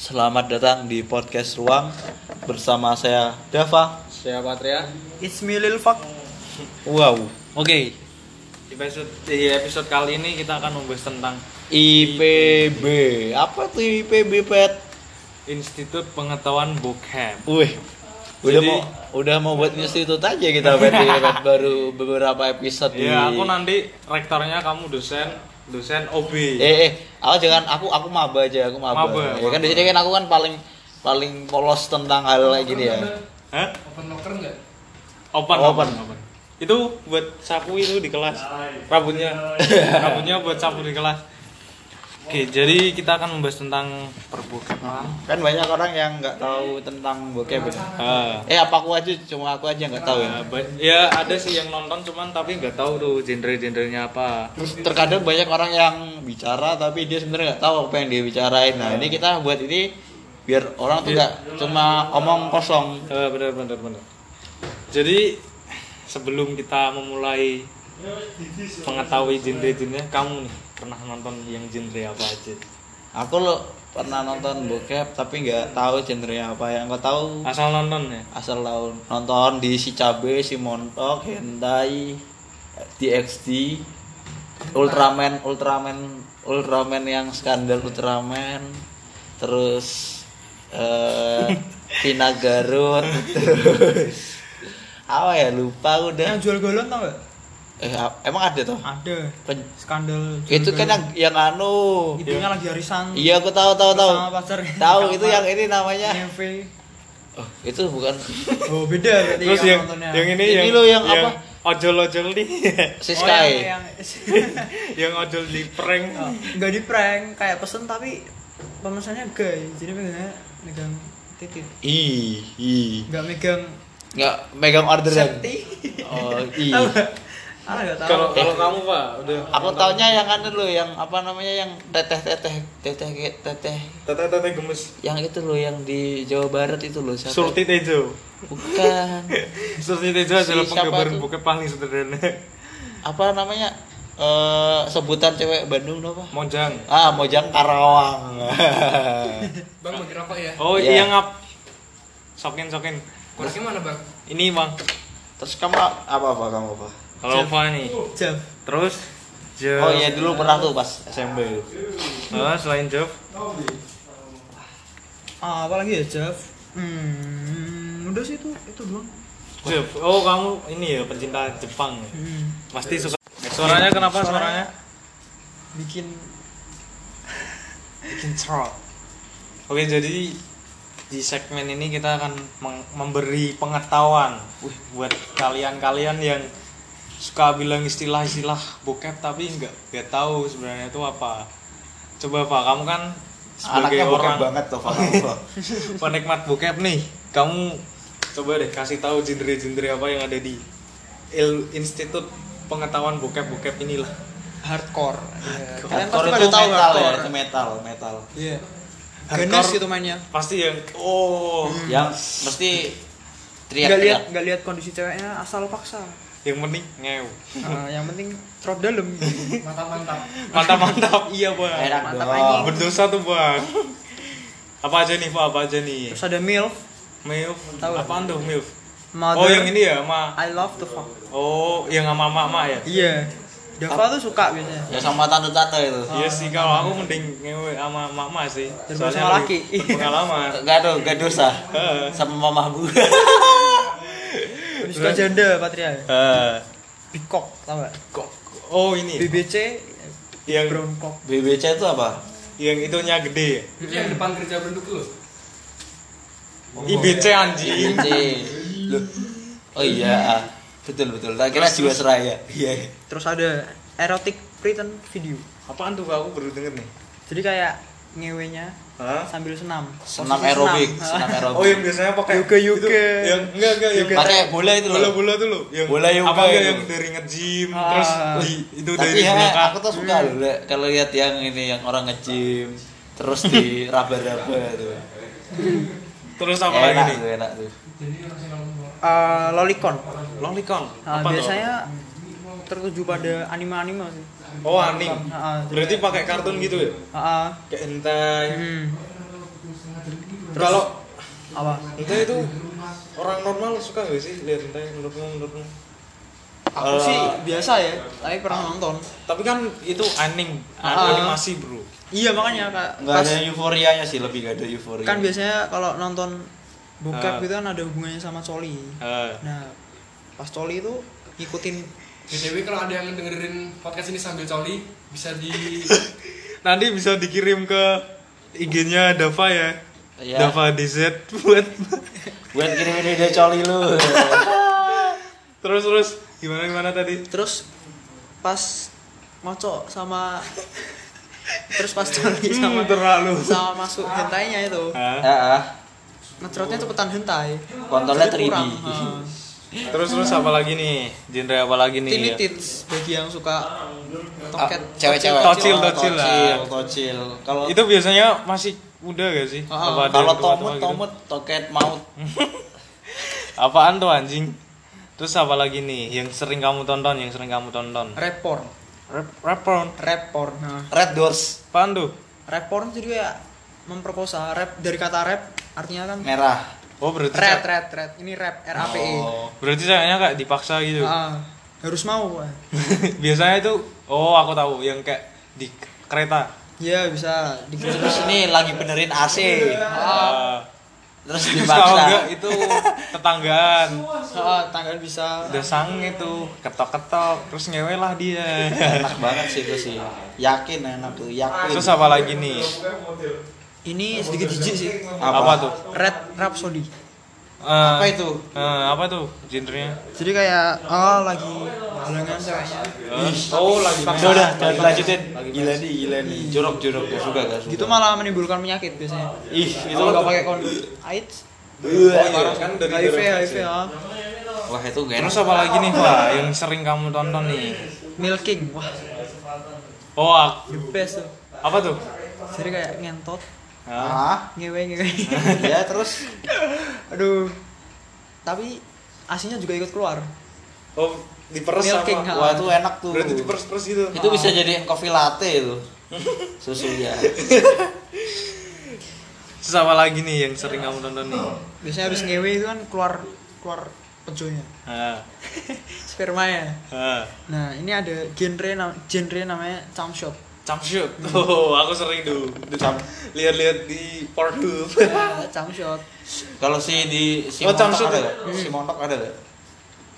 Selamat datang di podcast Ruang bersama saya Dava. Saya Patria. It's me Lil Fuck. Wow. Oke. Di episode di episode kali ini kita akan membahas tentang IPB. Apa tuh IPB pet? Institut Pengetahuan Bokep. Wih. Udah Jadi- mau udah mau buat institut aja kita pet, baru beberapa episode di Ya, aku nanti rektornya kamu dosen dosen OB. Eh, eh, aku jangan aku aku maba aja, aku maba. Maba, ya kan di sini kan aku kan paling paling polos tentang hal kayak gini ya. Hah? Open locker enggak? Open, Open. open. Itu buat sapu itu di kelas. Rambutnya. Rambutnya buat sapu di kelas. Oke, jadi kita akan membahas tentang perbokepan. Kan banyak orang yang nggak tahu tentang bokep. ya. Ah. Eh, apa aku aja cuma aku aja nggak tahu ya. Ya, ba- ya ada sih yang nonton cuman tapi nggak tahu tuh genre-genrenya apa. Terus terkadang banyak orang yang bicara tapi dia sebenarnya nggak tahu apa yang dia bicarain. Nah, ini kita buat ini biar orang tuh nggak cuma omong kosong. Eh, benar benar benar. Jadi sebelum kita memulai mengetahui genre-genrenya, kamu nih pernah nonton yang genre apa aja? Aku lo pernah nonton bokep tapi nggak tahu genre apa yang nggak tahu Asal nonton ya. asal tahu nonton di si cabe si montok hentai DXD Ultraman Ultraman Ultraman yang skandal Ultraman terus eh Vina Garut terus apa ya lupa udah Yang jual golon tau gak? Eh emang ada tuh Ada. Pen- Skandal. itu kan yang yang anu Ibunya lagi harisan. iya aku tahu tahu tahu Sama pacarnya. tahu itu yang ini namanya Neve. oh, itu bukan Oh beda berarti Terus yang nontonnya. yang ini, Ini yang loh yang apa? Ojol-ojol nih. si Oh, Sky yang, yang yang ojol di prank. oh, nggak di prank kayak pesen tapi pemesannya gay jadi megangnya megang titik ih ih nggak megang nggak megang orderan safety oh ih ah Kalau kalau kamu Pak, udah aku taunya yang anu loh yang apa namanya yang teteh teteh teteh teteh tete-tete gemes. yang itu loh yang di Jawa Barat itu loh siapa? Surti Tejo. bukan Surti Tejo Si adalah siapa penggambaran bokep paling sederhana. apa namanya eh sebutan cewek Bandung apa Mojang. ah Mojang Karawang Bang bagi rokok ya. Oh Iya. iya ngap. Sokin sokin. Kursi mana bang? Ini bang. terus kamu apa apa kamu apa Kalau nih? jam Terus Job. oh iya dulu pernah tuh pas SMP Ah, selain Job. ah apa lagi ya Jeff hmm udah sih itu itu doang Job. Oh kamu ini ya pencinta Jepang. ya? hmm. Pasti suka. Suaranya kenapa suaranya? bikin Bikin cerot. Oke jadi di segmen ini kita akan memberi pengetahuan Wih, buat kalian-kalian yang suka bilang istilah-istilah bokep tapi nggak nggak tahu sebenarnya itu apa. Coba Pak, kamu kan sebagai anaknya bokep orang banget tuh Pak penikmat bokep nih kamu coba deh kasih tahu genre-genre apa yang ada di Il Institut Pengetahuan Bokep-Bokep inilah hardcore, Iya. kalian Hardcore pasti itu pada tahu metal ya, hardcore itu metal, metal. iya Hardcore. ganas itu mainnya pasti yang oh Yang mesti nggak lihat teriak-teriak. nggak lihat kondisi ceweknya asal paksa yang penting ngew Ah, yang penting trot dalam. Mantap mantap. mantap mantap iya bang Enak Mantap anjing. berdosa tuh bang apa aja nih pak? Apa aja nih? Terus ada milf. Milf? Tahu. Apaan tuh milf? Mother oh yang ini ya ma? I love to fuck. Oh yang sama mama ya? Iya. Dava tuh suka biasanya. Ya sama tante-tante itu. Iya sih kalau aku mending ngewe sama mama sih. Soalnya sama laki. berpengalaman. Gak ada, gak dosa. Sama mama bu. Suka janda Patria Eh, Peacock tau gak? kok oh ini? BBC yang brown cock BBC itu apa? yang itunya gede? Itu yang depan kerja benduk lu. IBC anjing BBC. Loh. Oh iya. ah. Betul betul. Tak kira Jiwasraya. Iya. terus ada erotic written video apaan tuh aku baru denger nih jadi kayak ngewenya Hah? sambil senam Senam Posisi aerobik, senam. senam aerobik. oh yang biasanya pakai Yoga, yoga. itu, yang enggak enggak yang Pakai bola itu loh. bola bola tuh loh yang Bola yoga apa enggak itu. yang dari nge-gym Ah. terus di itu Tapi dari ya, belakang aku tuh suka loh Le. kalau lihat yang ini yang orang nge-gym terus di raba-raba tuh. terus apa lagi enak nih tuh, enak tuh. Eh, lolicon lolicon Nah, apa tuh biasanya tertuju pada anime-anime sih oh anim Ah, ah, berarti pakai kartun gitu ya? Ah, ah. kayak hentai. Hmm. kalau apa? Hentai itu orang normal suka gak sih lihat hentai menurutmu menurutmu? Aku Eh, sih biasa ya tapi pernah nonton. Tapi kan itu Ah. animasi bro. Iya makanya kak. Pas ada euforianya sih lebih gak ada euforia. Kan biasanya kalau nonton bokep Ah. itu kan ada hubungannya sama coli. Eh, nah pas coli itu ngikutin BTW kalau ada yang dengerin podcast ini sambil coli bisa di nanti bisa dikirim ke IG-nya Dava ya. Iya. Dava DZ buat buat kirimin video coli lu. Terus terus. Gimana gimana tadi? Terus pas moco sama terus pas coli sama terlalu. sama masuk hentainya itu. Hah? ya ah. ngecrotnya cepetan hentai. Kontolnya Jadi 3D. Ah. terus terus apa lagi nih? Genre apa lagi nih? Ya? tits bagi yang suka Ah, toket cewek-cewek Tocil, tocil lah. tocil tocil. Kalau itu biasanya masih muda gak sih? Ah, kalau tua-tua tomut gitu? tomut toket maut. Apaan tuh anjing? Terus apa lagi nih yang sering kamu tonton yang sering kamu tonton? Rap porn. Rap rap porn? Rap porn. Nah, red doors. Apaan tuh? Rap porn jadi kayak memperkosa. Rap dari kata rap artinya kan merah oh berarti red red red. Ini rap R A P E. Oh. berarti sayangnya kayak dipaksa gitu? Ah, harus mau biasanya itu oh aku tahu yang kayak di kereta. Ya bisa dikira terus ini lagi benerin AC Ah. terus dipaksa. enggak itu tetanggaan. Ah, tanggal bisa. Udah sang itu ketok-ketok terus ngewe lah dia. Enak banget sih itu sih. Yakin enak tuh yakin. Terus apa lagi nih ini sedikit jijik sih. Apa, tuh? red rhapsody. Eh, apa itu? eh, apa tuh genrenya? Jadi kayak oh lagi halangan ceweknya oh lagi udah udah jangan dilanjutin gila nih gila nih. Jorok jorok gak suka gak suka. Gitu malah menimbulkan penyakit biasanya. Ih itu kalau nggak pakai kondom. AIDS? Parah kan dari HIV HIV ah. wah itu gak enak terus apa lagi nih pak yang sering kamu tonton nih? Milking wah. Oh the best tuh. Apa tuh? Jadi kayak ngentot? Ah ngewe ngewe. Ya terus? Aduh. Tapi asinya juga ikut keluar. Oh diperes Milking, sama wah itu enak tuh. Berarti diperes-peres gitu. Itu bisa jadi coffee latte itu. Susunya apa lagi nih yang sering kamu tonton nih. Biasanya habis ngewe itu kan keluar keluar pejonya. Ah. Spermanya ah. Nah ini ada genre nam- genre namanya cum shot Camshoot. Oh, aku sering tuh. Cam- Lihat-lihat di Pornhub. Nah, cum shot kalau si di si Oh, montok ada ya? gak? si montok ada gak?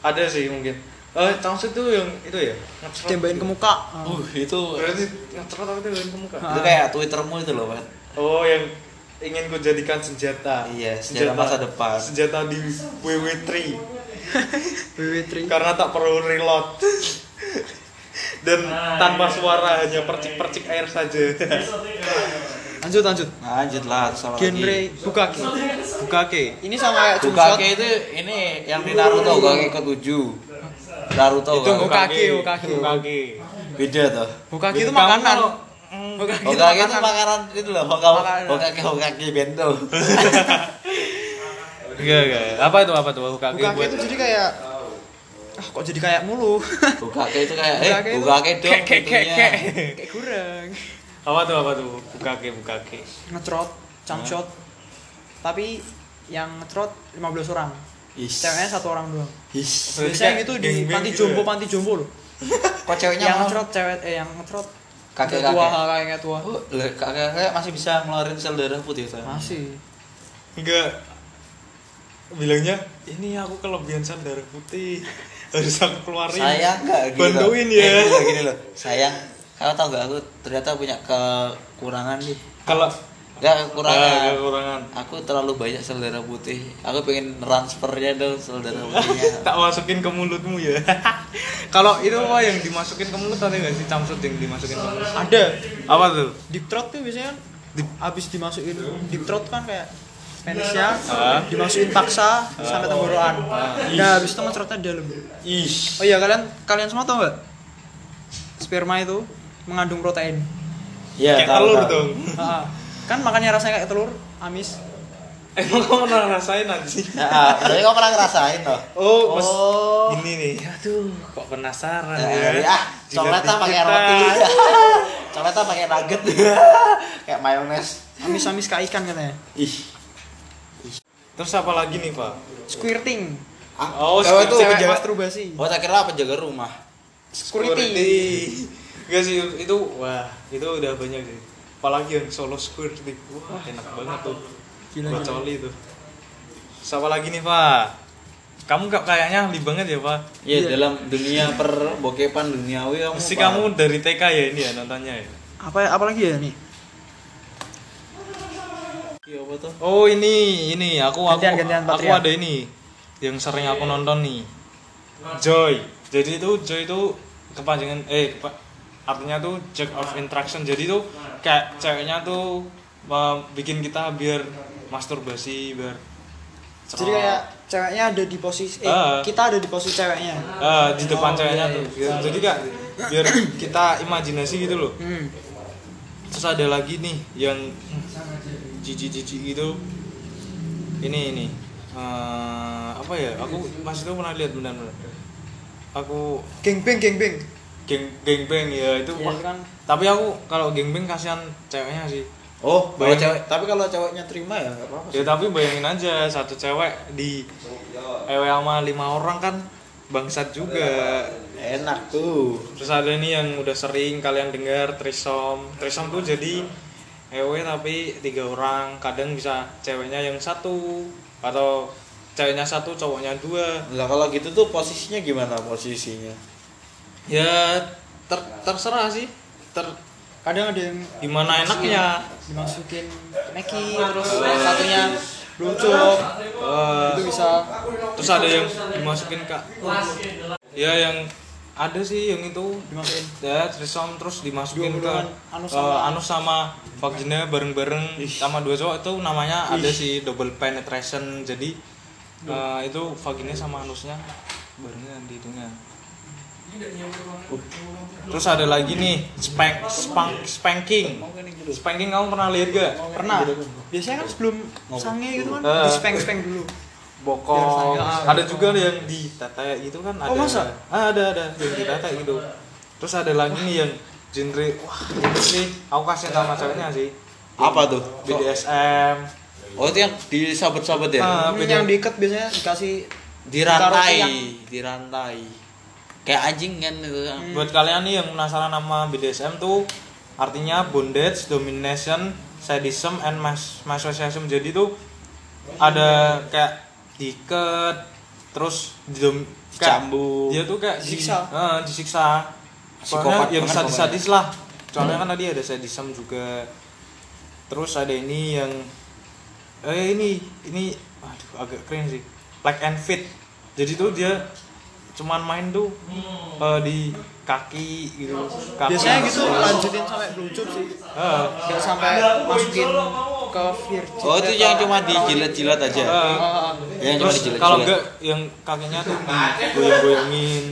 Ada sih mungkin. Eh, Camshoot tuh yang itu ya? Tembakin ke muka Ah. uh itu Berarti ngecerot tapi tembakin ke muka. itu kayak twittermu itu loh kan Oh, yang ingin ku jadikan senjata. Iya, senjata masa depan. Senjata di WW3 WW3 karena tak perlu reload. Dan tanpa suara hanya percik-percik air saja. lanjut lanjut nah, lanjut lah sama genre lagi bukake Bukake. ini sama kayak Bukake itu ini yang di Naruto Bukake ke tujuh Naruto Itu? Bukake, Bukake. Bukake. beda tuh bukake itu Kamu makanan kalau- bukake itu Bukake itu makanan makanan itu loh Bukake Makanan. Bukake Bukake bento Enggak, enggak. Apa itu apa tuh Bukake? bukake buat- itu jadi kayak ah kok jadi kayak mulu Bukake itu kayak eh Bukake itu- Bukake dong kek, itunya. kek. kayak kurang Apa tuh apa tuh? Bukake, bukake. ngecrot cum shot tapi yang ngecrot 15 orang Is. ceweknya satu orang doang biasanya kayak gitu di panti gitu jombo ya? panti jombo loh Kok ceweknya yang ngecrot cewek eh yang ngecrot Kakek tua kakek. kakek tua Oh, kakek kakek masih bisa ngeluarin sel darah putih tuh. masih Enggak. Bilangnya, ini aku kelebihan sel darah putih. Harus aku keluarin. Sayang nggak gitu. Bantuin Eh, ya. gini loh, gini loh. Sayang. Kamu tau gak aku ternyata punya kekurangan nih. Kalau Gak Ah, kekurangan. kekurangan. Aku terlalu banyak sel darah putih. Aku pengen transfernya dong sel darah putihnya. tak masukin ke mulutmu ya. Kalau itu apa yang dimasukin ke mulut ada nggak sih camsut yang dimasukin ke mulut? ada Apa tuh? deep throat tuh biasanya kan habis dimasukin deep throat kan kayak penisnya Ah. dimasukin paksa sampai tenggorokan nah habis itu ngecrotnya di dalam Ih. oh iya kalian kalian semua tau nggak sperma itu mengandung protein Ya, Kayak tahu, telur tahu. dong. Ah, kan makanya rasanya kayak telur amis Emang kamu pernah rasain anjing? Nah, tapi kamu pernah ngerasain loh. Oh, mas Oh. ini nih. Aduh, kok penasaran Ya, ya. ah, coklatnya pakai Jilat roti. dikit, coklatnya pakai nugget. Kayak mayones. amis amis kayak ikan katanya Ih. Terus apa lagi nih pak? Squirting. Ah, Oh, cewek itu cewek penjaga masturbasi. Oh, tak kira penjaga rumah. security Enggak sih itu wah itu udah banyak sih. Apalagi yang solo squirting. Wah enak banget tuh. Gila, buat gila. coli tuh. Siapa lagi nih pak? Kamu gak kayaknya ahli banget ya pak? Ya, dalam dunia perbokepan duniawi kamu. Mesti paham. kamu dari TK ya ini ya nontonnya ya? Apa apa lagi ya nih Iya, apa tuh? Oh ini ini. Aku aku Gantian, gantian, aku ada ini yang sering aku nonton nih. Joy. Jadi itu Joy itu kepanjangan eh kepa- artinya tuh jack of interaction. Jadi tuh kayak ceweknya tuh uh, bikin kita biar masturbasi biar jadi kayak ceweknya ada di posisi eh Ah. kita ada di posisi ceweknya. Eh, di depan Oh, ceweknya iya, tuh. iya. Gitu. jadi kak biar kita imajinasi gitu loh. Hmm. terus ada lagi nih yang jijik-jijik gitu ini ini Eh, apa ya aku masih tuh pernah lihat benar-benar aku gengbeng gengbeng geng gengbeng ya itu ya, kan tapi aku kalau gengbeng kasihan ceweknya sih Oh, kalau Bayangin. cewek, tapi kalau ceweknya terima ya enggak apa-apa. ya tapi bayangin aja satu cewek di ewe sama lima orang kan bangsat juga Enak tuh. terus ada nih yang udah sering kalian dengar trisom trisom tuh jadi ewe tapi tiga orang. Kadang bisa ceweknya yang satu atau ceweknya satu cowoknya dua. Lah kalau gitu tuh posisinya gimana posisinya? ya ter terserah sih. Ter kadang ada yang gimana enaknya. dimasukin Neki terus satunya luncur Eh, itu bisa terus ada yang dimasukin kak. Ya yang ada sih yang itu. Dimasukin. Ya trisom terus dimasukin ke anus sama- anus sama vagina bareng-bareng sama dua cowok. Itu namanya ada sih double penetration. Jadi eh, itu vagina sama anusnya barengan di hidungnya terus ada lagi nih spank spank spanking. Spanking kamu pernah lihat gak? Pernah. Biasanya kan sebelum sange gitu kan Eh. di speng speng dulu bokong ah, ada juga yang di tete gitu kan ada Oh, masa? Ah, ada ada yang di tete gitu terus ada lagi nih yang genre wah ini sih aku kasih sama ceweknya sih Apa tuh? BDSM Oh, itu yang di sabet-sabet ya? Ah, Hmm, beda- yang diikat biasanya dikasih di rantai, yang- di rantai. Kayak anjing kan itu. buat kalian nih yang penasaran nama BDSM tuh artinya bondage domination sadism and mas masochism jadi tuh ada kayak diikat terus didom kayak- Dicambuk. dia tuh kayak di- Disiksa. eh, disiksa. Psikopat Pokoknya yang sadis-sadis lah. Soalnya kan tadi ada sadism juga. Terus ada ini yang eh ini ini aduh agak keren sih. Like and fit. Jadi tuh dia cuman main tuh eh, di kaki gitu. Kaki. Biasanya gitu lanjutin sampai blucup sih. Nggak sampai masukin ke virgin. Oh, itu yang cuma dijilat-jilat aja. eh, Yang cuma terus kalau enggak yang kakinya tuh digoyang-goyangin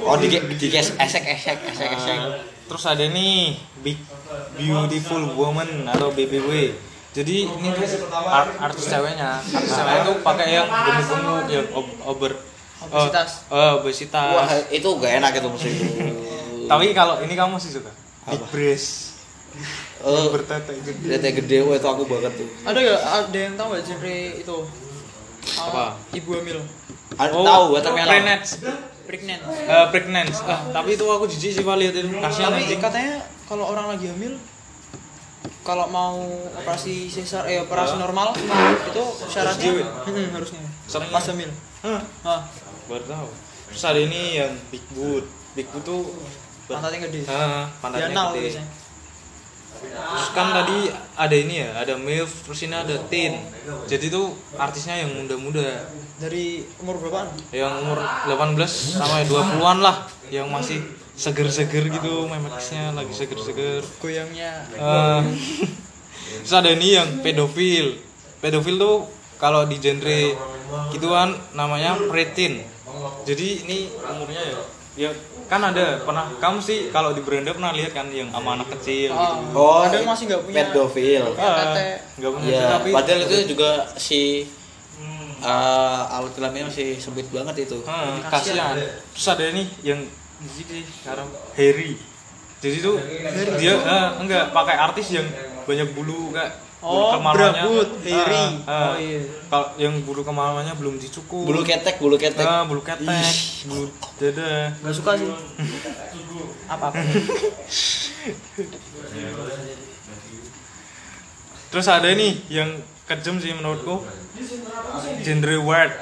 Oh, di di esek-esek, esek-esek. Nah, terus ada nih Big Beautiful Woman atau BBW. Jadi ini tuh art, artis ceweknya. Artis ceweknya tuh pakai yang gemuk-gemuk yang ob- over Obesitas. Eh, eh, obesitas. Wah, itu gak enak itu mesti itu. Tapi kalau ini kamu masih suka. Big breast. Oh, Bertete gede. tete gede, wah itu aku banget tuh. ada gak ada yang tahu gak genre itu Apa? ibu hamil Ada tahu, watermelon. pregnant. pregnant Eh, pregnant. Ah, tapi itu aku jijik sih Pak lihat itu. Kasihan tapi anjing. katanya kalau orang lagi hamil kalau mau operasi sesar eh operasi Hah? normal itu syaratnya? Hmm, harusnya Sering pas hamil Hah, ah baru tahu. Terus ada ini yang Big Boot. Big Boot tuh pantatnya gede Ah, pantatnya gede. Terus kan tadi ada ini ya, ada MILF, terus ini ada teen. Jadi tuh artisnya yang muda-muda, dari umur berapaan yang umur 18 sampai 20-an lah, yang masih seger-seger gitu, memexnya lagi seger-seger. goyangnya Eh, terus ada ini yang pedofil. Pedofil tuh kalau di genre gituan namanya preteen. Jadi ini umurnya ya, ya kan ada pernah kamu sih kalau di beranda pernah lihat kan yang sama anak kecil Ah. gitu. Oh, Kadang masih nggak punya- pedofil. tete. nggak punya Ya, tapi padahal itu juga si eh alat kelaminnya masih sempit banget itu. Hmm, kasihan. Terus ada nih yang sih sekarang Harry. Jadi tuh dia eh, enggak pakai artis yang banyak bulu kayak Oh, kemaluannya- berambut, Ah, hairy. ah. Oh, iya. Kalau yang bulu kemaluannya belum dicukur. Bulu ketek, bulu ketek. Ah, bulu ketek, bulu dada. Gak suka sih. Apa apa? Terus ada nih yang kejam sih menurutku. Genre weird.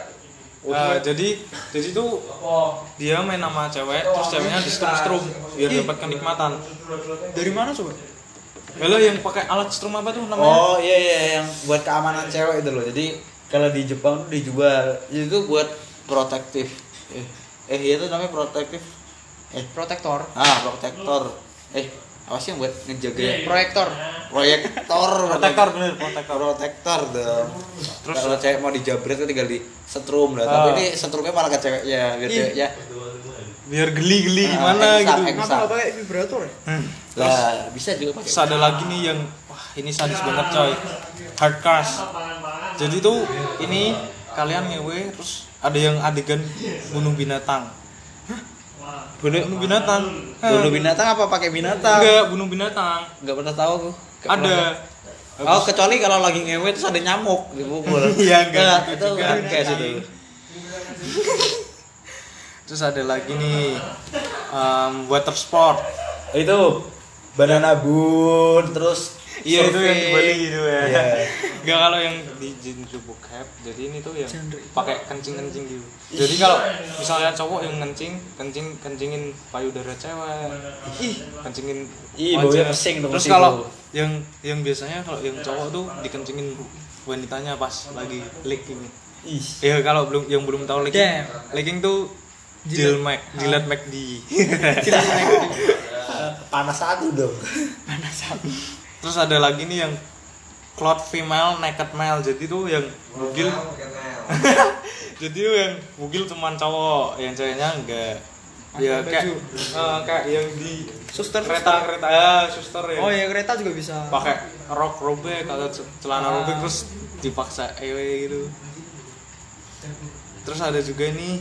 Ah, jadi jadi tuh dia main sama cewek terus ceweknya di strum strum biar dapat kenikmatan. Dari mana coba? Kalau yang pakai alat strum apa tuh namanya? Oh iya iya yang buat keamanan cewek itu loh. Jadi kalau di Jepang tuh dijual itu buat protektif. Eh, eh iya tuh namanya protektif. Eh, Protektor. ah protektor. Eh, apa sih yang buat ngejaga ya? Proyektor. Proyektor. Protektor bener, protektor. Protektor dong. Terus kalau cewek mau dijabret tuh tinggal di setrum lah. Ah. Tapi ini setrumnya malah ke ceweknya, biar Ih. ceweknya. Biar geli-geli Ah, gimana eksak, gitu. eksak. Kenapa nggak pakai vibrator ya? Hmm. Lah, bisa juga pakai. Terus ada lagi nih yang wah ini sadis banget coy. Hard cast. Jadi tuh ini kalian ngewe terus ada yang adegan bunuh binatang. bunuh Bunuh binatang. bunuh binatang apa pakai binatang? Enggak, bunuh binatang. Enggak pernah tahu aku. Ada. pernah. Oh, kecuali kalau lagi ngewe terus ada nyamuk dipukul. Iya, enggak Nah, gitu itu juga. kan kayak itu. Terus ada lagi nih um, water sport. Itu banana boat terus Iya itu yang di. Bali gitu ya. Iya. Enggak kalau yang di genre bokep. Jadi ini tuh yang pakai kencing-kencing gitu. Jadi kalau misalnya cowok yang kencing, kencing kencingin payudara cewek. Ih, kencingin Ih, pesing dong Terus kalau yang yang biasanya kalau yang cowok tuh dikencingin wanitanya pas lagi licking. Ih. Ya kalau belum yang belum tahu licking. Damn. Licking tuh Jill Mac, jilat McD. Panas satu dong. Terus ada lagi nih yang cloth female naked male. Jadi tuh yang bugil jadi tuh yang bugil cuman cowok, yang ceweknya enggak. Ya kayak eh, kayak yang di Suster. kereta kereta ya suster ya. Oh ya kereta juga bisa. Pakai rok robek atau ce- celana Ah. robek terus dipaksa ewe gitu. Terus ada juga nih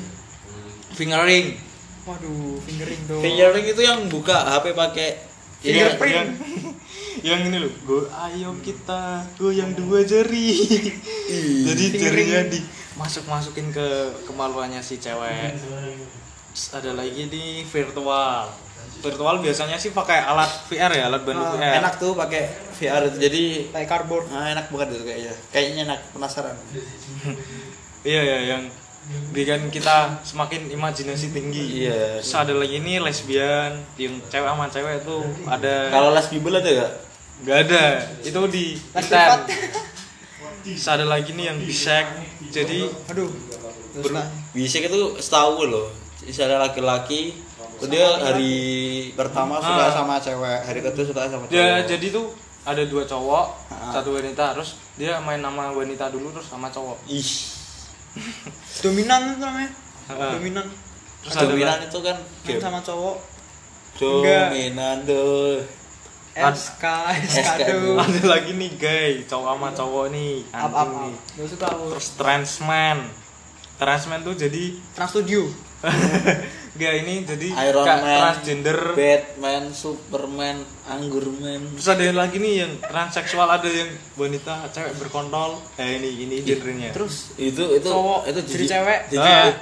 fingering. Waduh, fingering dong. Fingering itu yang buka HP pakai Fingerprint. yang, yang ini loh go ayo kita goyang dua jari jadi jarinya di masuk masukin ke kemaluannya si cewek Terus ada lagi di virtual virtual biasanya sih pakai alat VR ya alat bantu Ah, VR enak tuh pakai VR itu. Jadi Kayak cardboard. nah, enak banget itu kayaknya. Kayaknya enak penasaran. iya ya yang bikin kita semakin imajinasi tinggi Iya. Terus ada lagi nih lesbian yang cewek sama cewek tuh ada Kalau les bibel ada gak? nggak ada itu di Titan. Terus ada lagi nih yang bisek jadi Aduh. Gak. Bisik itu setahu loh. Misalnya laki-laki dia hari pertama suka Ah. sama cewek, hari kedua suka sama cewek. Ya, jadi tuh ada dua cowok, Ah. satu wanita, terus dia main nama wanita dulu terus sama cowok. Ih. Dominan itu namanya. Heeh. Dominan. Terus ada Dominan itu kan Main game. sama cowok. Dominan tuh. Ad- SK, SK ada lagi nih guys, cowok sama cowok nih, Up, anjing up, up. nih. Gak suka aku. Terus transman, transman tuh jadi Trans Studio. Enggak ini jadi Iron Man, transgender. Batman, Superman, Anggurman. Terus ada yang lagi nih yang transseksual, ada yang wanita, cewek berkontol. Eh ini ini genrenya. Terus Itu itu Cowok, itu jadi cewek. Jijik. Ah.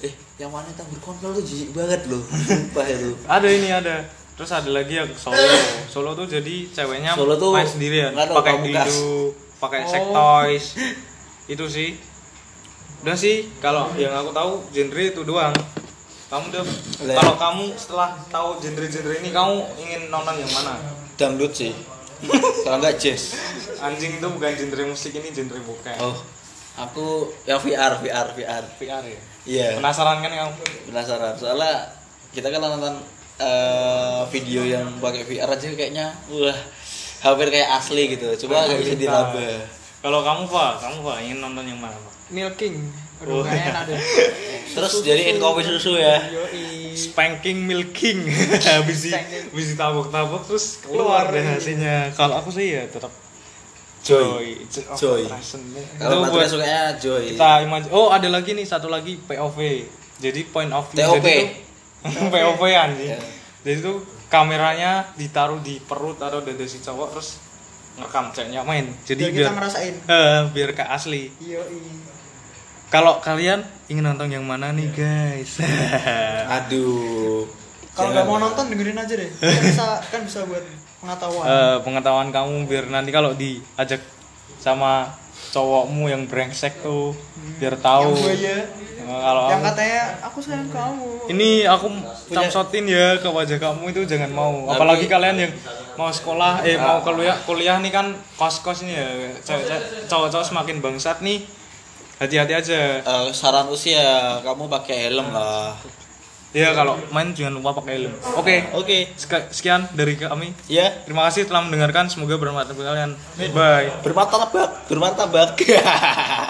Eh, yang wanita berkontrol tuh jijik banget loh. Sumpah itu. ada ini ada. Terus ada lagi yang solo. Solo tuh jadi ceweknya Solo tuh main sendirian, ada pakai dildo, pakai Oh. sex toys. Itu sih. Udah sih kalau yang aku tahu genre itu doang. Kamu udah Lah. kalau kamu setelah tahu genre-genre ini kamu ingin nonton yang mana? Dangdut sih. Kalau enggak jazz. Anjing itu bukan genre musik ini genre bokep. Oh, aku yang VR, VR, VR. VR ya. Iya. Penasaran kan kamu? Penasaran. Soalnya kita kan nonton eh, video yang pakai VR aja kayaknya wah hampir kayak asli gitu. Coba nggak bisa diraba. Kalau kamu Pak, kamu Pak ingin nonton yang mana Pak? Milking. Aduh, kayaknya enak deh. Terus jadiin kopi susu ya. Yoi. Spanking milking. Habis di habis ditabok-tabok terus keluar deh hasilnya. Kalau aku sih ya tetap Joy. Joy. Kalau buat Matra sukanya Joy. kita imaj oh ada lagi nih satu lagi POV jadi point of view. TOP. jadi tuh POV anjing Ya. jadi tuh kameranya ditaruh di perut atau dada si cowok terus ngerekam ceweknya main. Jadi biar kita ngerasain. Eh, biar kayak asli. Iya kalau kalian ingin nonton yang mana nih guys? Aduh. kalau nggak mau nonton dengerin aja deh. Kan bisa kan bisa buat pengetahuan. Eh, pengetahuan kamu biar nanti kalau diajak sama cowokmu yang brengsek tuh biar tahu. Yang buaya Eh, kalau yang kamu- katanya aku sayang kamu. Ini aku capsotin ya ke wajah kamu itu jangan mau. Tapi- apalagi kalian yang mau sekolah eh mau kuliah kuliah nih kan kos kos nih ya. Cowok-cowok semakin bangsat nih hati-hati aja. Eh, saran usia kamu pakai helm lah. ya kalau main jangan lupa pakai helm. Oke. Oke. sek- sekian dari kami Ya, terima kasih telah mendengarkan. Semoga bermanfaat untuk kalian. Bye. Bermartabak, bermartabak.